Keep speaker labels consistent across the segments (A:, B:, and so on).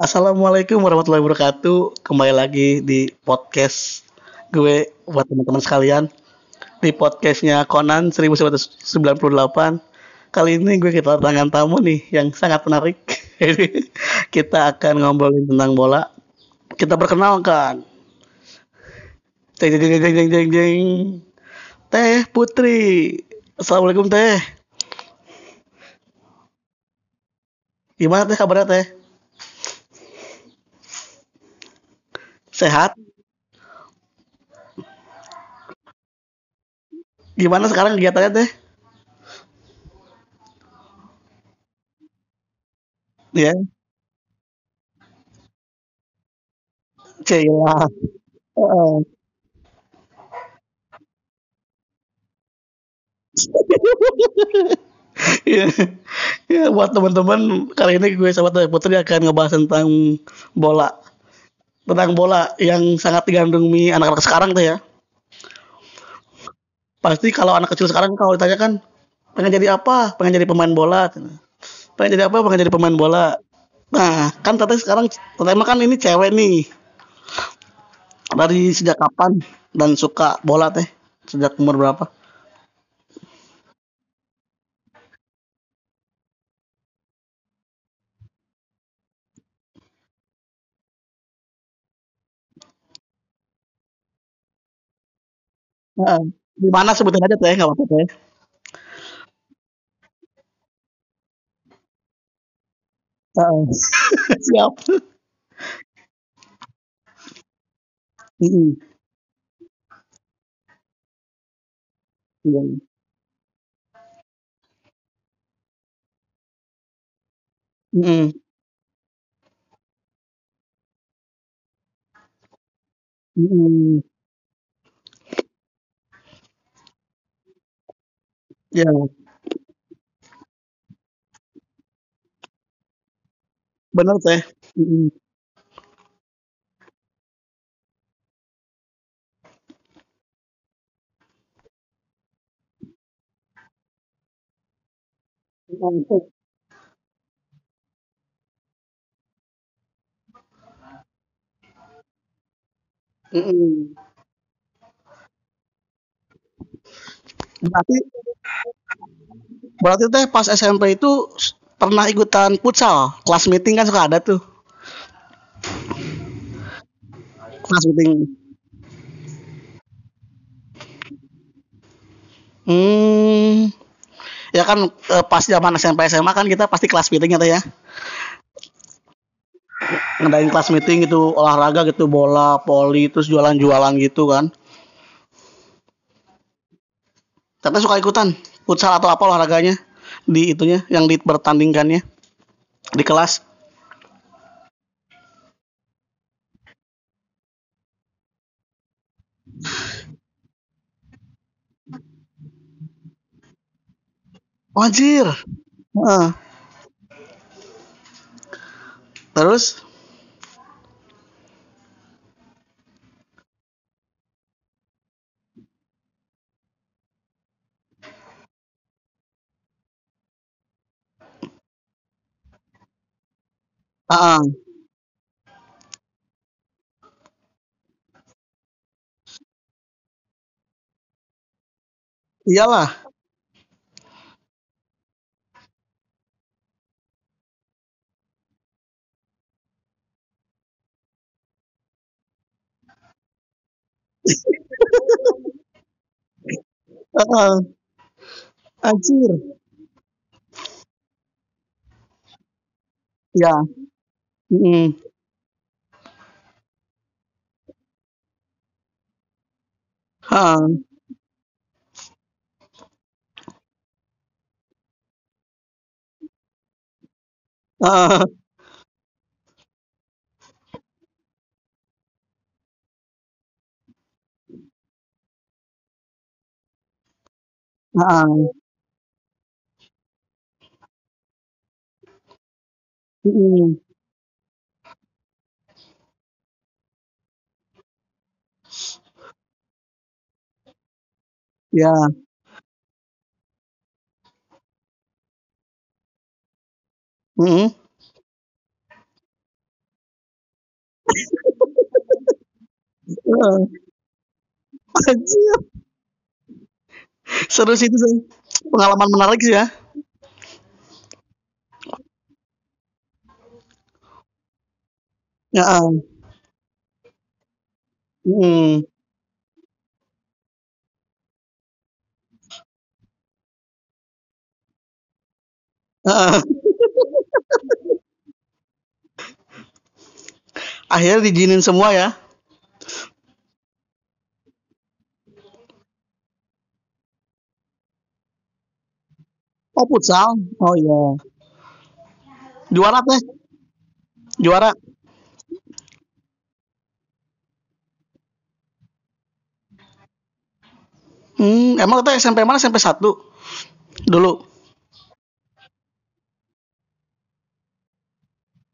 A: Assalamualaikum warahmatullahi wabarakatuh. Kembali lagi di podcast gue buat teman-teman sekalian. Di podcastnya Conan 1998. Kali ini gue kedatangan tamu nih yang sangat menarik. kita akan ngobrolin tentang bola. Kita perkenalkan. Jeng jeng jeng jeng jeng. Teh Putri. Assalamualaikum Teh. Gimana Teh kabarnya Teh? Sehat? Gimana sekarang kegiatannya Teh? Ya, Cila. Heeh. Iya. Ya, buat teman-teman kali ini gue sama Putri akan ngebahas tentang bola. Tentang bola yang sangat digandrungi anak-anak sekarang tuh ya. Pasti kalau anak kecil sekarang kalau ditanya kan pengen jadi apa? Pengen jadi pemain bola. Pengen jadi apa? Pengen jadi pemain bola. Nah, kan Teteh sekarang mah kan ini cewek nih. Dari sejak kapan dan suka bola Teh? Sejak umur berapa? Heeh. Di mana sebutin aja Teh, nggak apa-apa Teh. Heeh. Siap. Mhm. Iya. Mhm. Mhm. Yeah. Bener Teh. Mhm. Mhm. Mhm. Berarti berarti Teh pas SMP itu pernah ikutan futsal? Kelas meeting kan suka ada tuh, kelas meeting. Hmm. Ya kan eh, pas zaman SMP SMA kan kita pasti kelas meeting ya Teh ya. Ngadain kelas meeting gitu olahraga gitu bola, voli terus jualan-jualan gitu kan. Tapi suka ikutan futsal atau apa olahraganya di itunya yang dipertandingkannya di kelas. Wajir. Heeh. Terus, heeh. Iyalah. Heeh. Anjir. Ya. Mm. Heeh. Heeh. Heeh. Mm. Ya, hmm, Anjir. Seru sih itu sih. Pengalaman menarik sih ya. ya, hmm. Akhirnya diizinin semua ya? Oh futsal? Oh iya. Juara teh? Juara? Hmm, emang teh SMP mana? SMP satu dulu?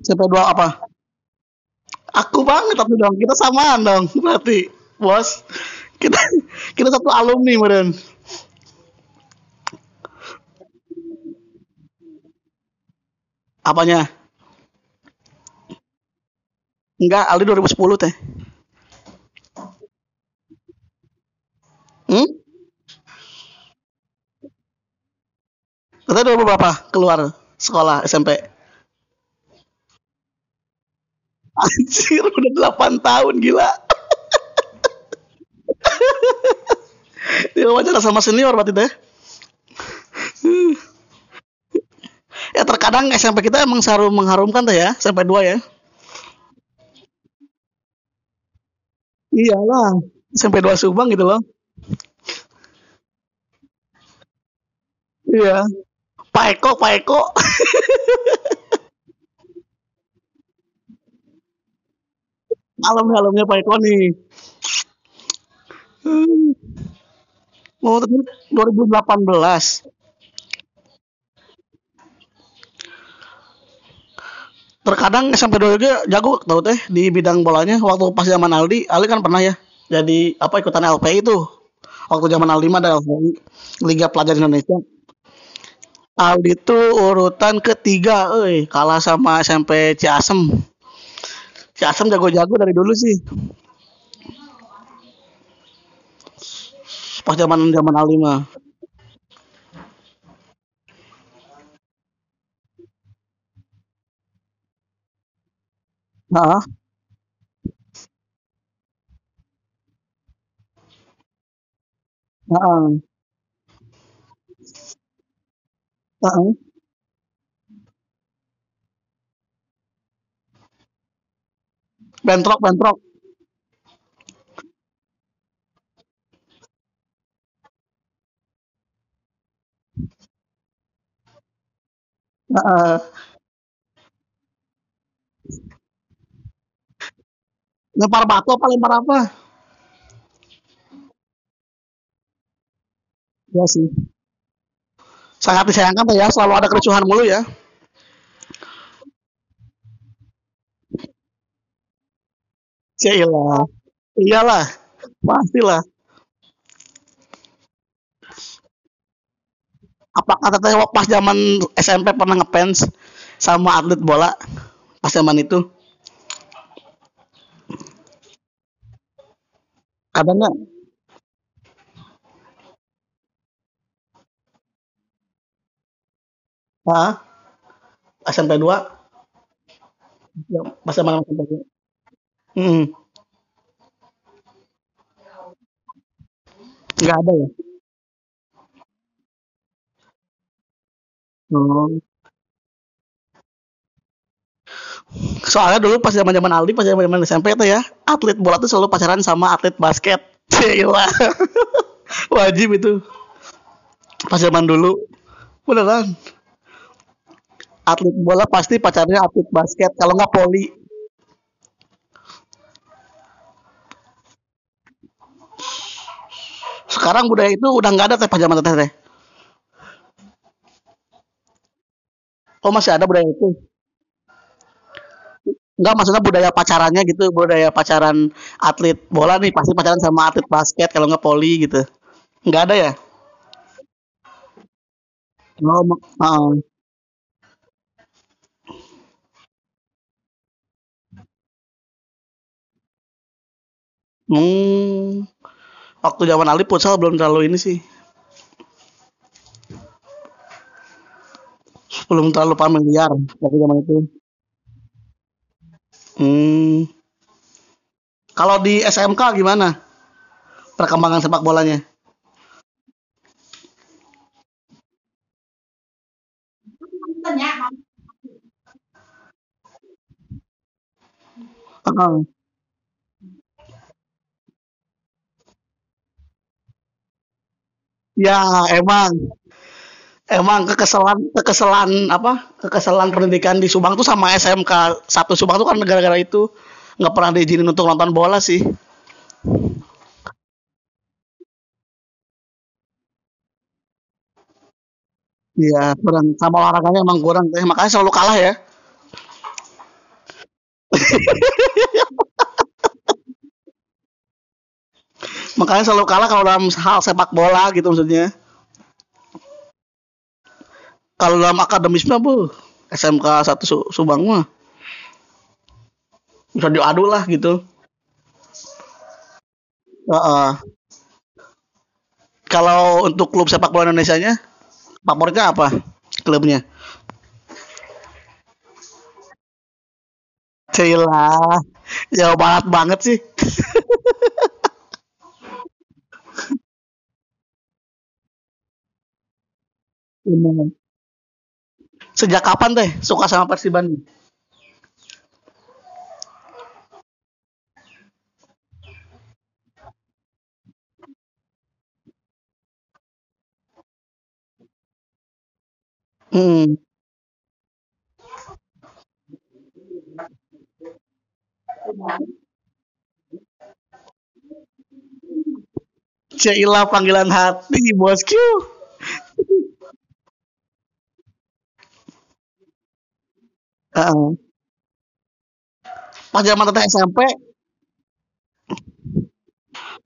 A: SMP dua apa? Aku banget tapi dong. Kita samaan dong berarti, Bos. Kita kita satu alumni meureun. Apanya? Enggak, Aldi 2010 teh. Hmm? Kita 2000 berapa keluar sekolah SMP? Anjir, udah 8 tahun gila. Diwawancara sama senior berarti teh. Ya terkadang SMP kita emang selalu mengharumkan tuh ya, SMP 2 ya. Iyalah, SMP 2 Subang gitu loh. Iya. Pak Eko, Pak Eko. Alumni-alumni Pak Eko nih. Hmm. Oh, tapi 2018. Terkadang SMP 2 juga jago tau teh di bidang bolanya. Waktu pas zaman Aldi, Aldi kan pernah ya jadi apa ikutan LPI itu. Waktu zaman Aldi mah ada Liga Pelajar Indonesia. Aldi tuh urutan ketiga, euy, kalah sama SMP Ciasem. Ciasem jago-jago dari dulu sih. Pas zaman zaman Aldi mah. Heeh, heeh. Bentrok, bentrok. Lempar batu apa lempar apa? Ya sih. Sangat disayangkan ya, selalu ada kericuhan mulu ya. Cailah. Iyalah, pastilah. Apakah teteh pas zaman SMP pernah ngefans sama atlet bola pas zaman itu? Ada nggak? Ah, SMP 2? Ya, pas zaman SMP 2. Hmm, nggak ada ya? Oh. Soalnya dulu pas zaman-zaman Aldi, pas zaman-zaman SMP tuh ya, atlet bola tuh selalu pacaran sama atlet basket. Gila. Wajib itu. Pas zaman dulu. Beneran. Atlet bola pasti pacarnya atlet basket. Kalau nggak poli. Sekarang budaya itu udah nggak ada teh pas zaman teteh teh. Oh masih ada budaya itu? Nggak maksudnya budaya pacarannya gitu, budaya pacaran atlet bola nih pasti pacaran sama atlet basket kalau nggak poli gitu. Nggak ada ya? Oh, uh, Hmm, waktu zaman Ali futsal belum terlalu ini sih. Belum terlalu familiar waktu zaman itu. Hmm, kalau di SMK gimana perkembangan sepak bolanya? Heeh. Ya, emang emang kekesalan kekesalan apa? Kekesalan pendidikan di Subang tuh sama SMK satu Subang tuh kan gara-gara itu nggak pernah diizinin untuk nonton bola sih. Iya, kurang sama olahraganya emang kurang teh, makanya selalu kalah ya. Makanya selalu kalah kalau dalam hal sepak bola gitu maksudnya. Kalau dalam akademis mah bu, SMK satu Su- Subang mah bisa diadu lah gitu. Heeh. Kalau untuk klub sepak bola Indonesia-nya, favoritnya apa? Klubnya? Cila, Jawa Barat banget sih. Sejak kapan teh suka sama Persib Bandung? Hmm. Cila panggilan hati, bosku. Pas zaman teteh SMP,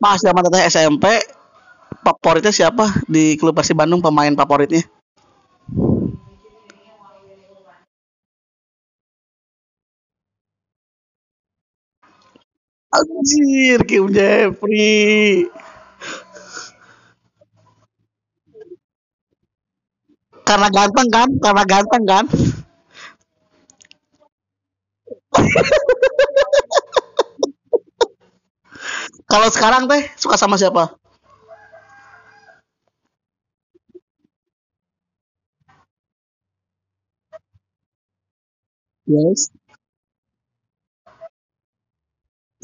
A: pas zaman teteh SMP, favoritnya siapa di klub Persib Bandung pemain favoritnya? Anjir, Kim Jeffrey. Karena ganteng kan? Karena ganteng kan? Kalau sekarang teh suka sama siapa? Yes.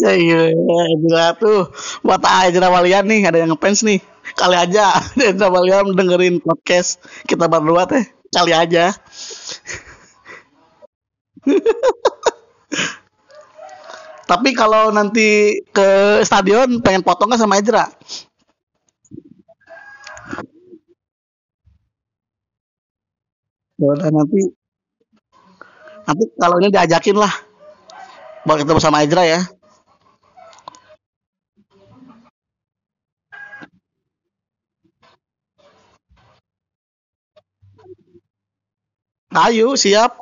A: Ya iya, gila tuh. Buat Aja Walian nih, ada yang ngefans nih. Kali aja Aja Walian dengerin podcast kita berdua teh. Kali aja. Tapi kalau nanti ke stadion pengen potong nggak sama Ezra? Ya udah nanti nanti kalau ini diajakin lah buat ketemu sama Ezra ya. Ayo siap.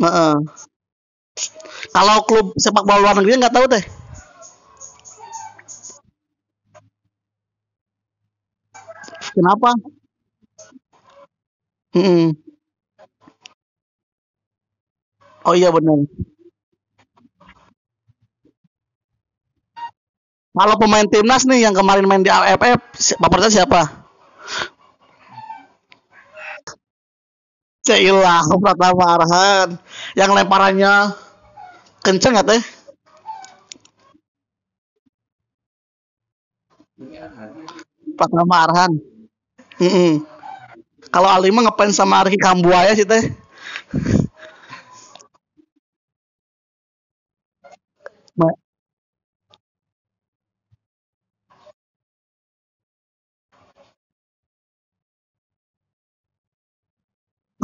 A: Heeh. Kalau klub sepak bola luar negeri nggak tahu teh. Kenapa? Mm-mm. Oh iya benar. Kalau pemain timnas nih yang kemarin main di AFF, favoritnya siapa? Cailah Pratama Arhan. Yang lemparannya kenceng ya teh? Pratama Arhan. Mm-mm. Kalau Ali mah sama Ricky Kambuaya sih teh.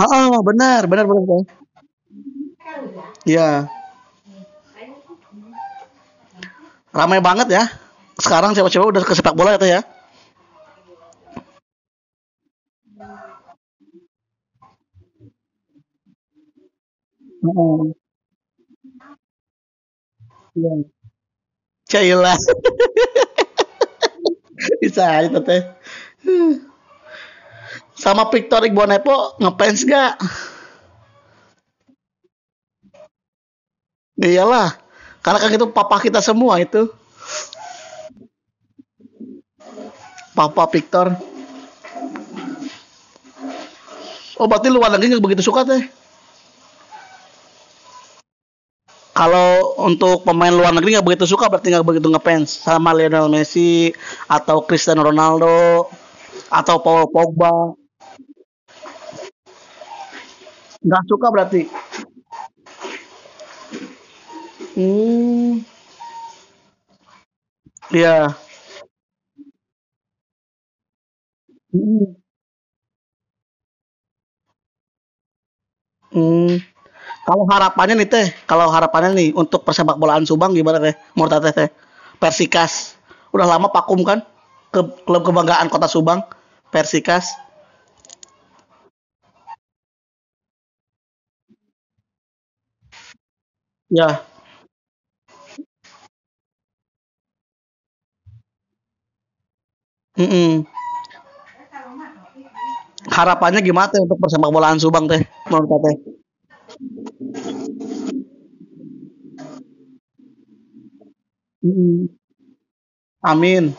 A: Oh, benar, benar, benar. Iya, ramai banget ya. Sekarang cewek-cewek udah ke sepak bola ya teh ya. Iya. Cailah. Bisa aja teh. Sama Victor Igbonepo ngefans gak? Iyalah. Karena kan itu papa kita semua itu. Papa Victor. Oh berarti luar negeri nggak begitu suka teh? Kalau untuk pemain luar negeri nggak begitu suka berarti nggak begitu ngefans sama Lionel Messi atau Cristiano Ronaldo atau Paul Pogba nggak suka berarti. Hmm, iya. Hmm. Hmm. Kalau harapannya nih teh, kalau harapannya nih untuk persepak bolaan Subang gimana teh? Menurut teh teh, Persikas. Udah lama vakum kan? Ke klub kebanggaan Kota Subang, Persikas. Ya. Mm-mm. Harapannya gimana teh untuk persepak bolaan Subang teh? Menurut teh? Mm-mm. Amin.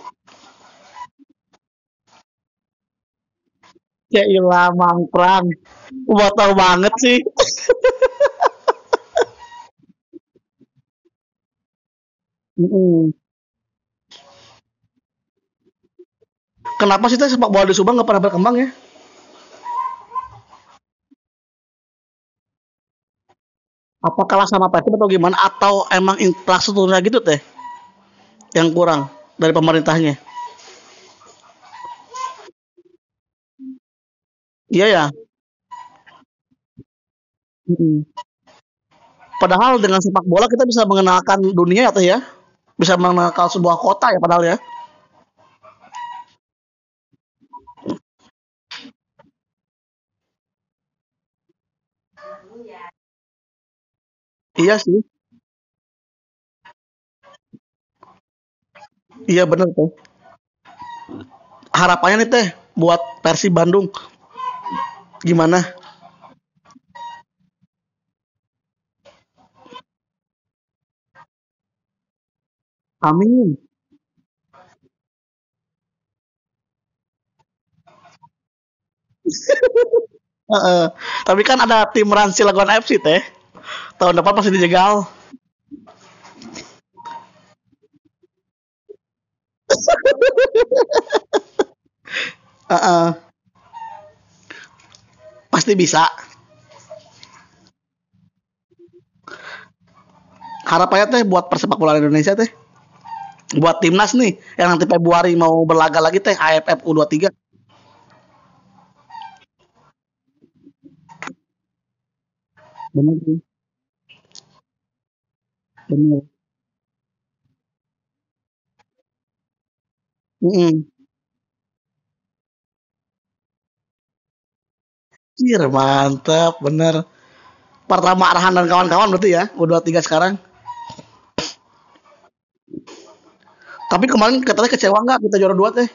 A: Ya ilah mangprang. Wah tahu banget sih. Mm-mm. Kenapa sih teh sepak bola di Subang nggak pernah berkembang ya? Apa kalah sama Persib atau gimana? Atau emang infrastrukturnya gitu teh yang kurang dari pemerintahnya? Iya ya. Mm. Padahal dengan sepak bola kita bisa mengenalkan dunia ya teh ya. Bisa mengenalkan sebuah kota ya padahal ya. Iya sih. Iya bener tuh. Harapannya nih teh buat Persib Bandung gimana? Amin. Tapi kan ada tim Ransi Labuan FC teh. Tahun depan pasti dijegal. Heeh. Pasti bisa. Harapannya teh buat persepak bola Indonesia teh. Buat timnas nih yang nanti Februari mau berlaga lagi teh AFF U23. Bener sih. Bener. Mm-mm. Cir, mantap, bener. Pertama Arhan dan kawan-kawan berarti ya, U23 sekarang. Tapi kemarin katanya kecewa nggak kita juara dua teh?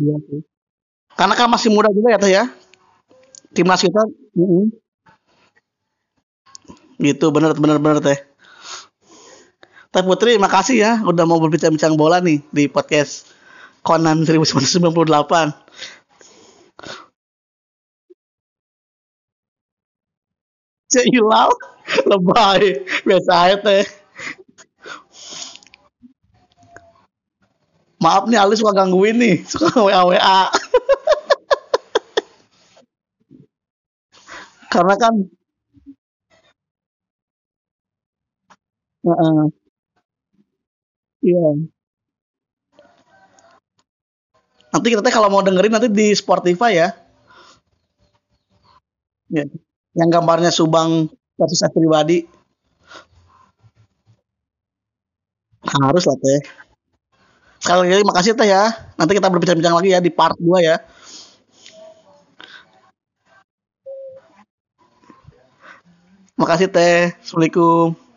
A: Iya sih. Karena kan masih muda juga ya teh ya. Timnas kita. Mm-mm. Gitu, bener bener bener teh. Teh Putri, makasih ya udah mau berbincang-bincang bola nih di podcast Conan 1998. Cek hilal, lebay. Biasa aja teh. Maaf nih Ali suka gangguin nih, suka WA WA. Karena kan, uh, iya. Nanti kita teh kalau mau dengerin nanti di Spotify ya. Ya. yang gambarnya Subang versus pribadi harus lah teh sekali lagi makasih teh ya. Nanti kita berbincang-bincang lagi ya di part 2 ya. Makasih teh. Assalamualaikum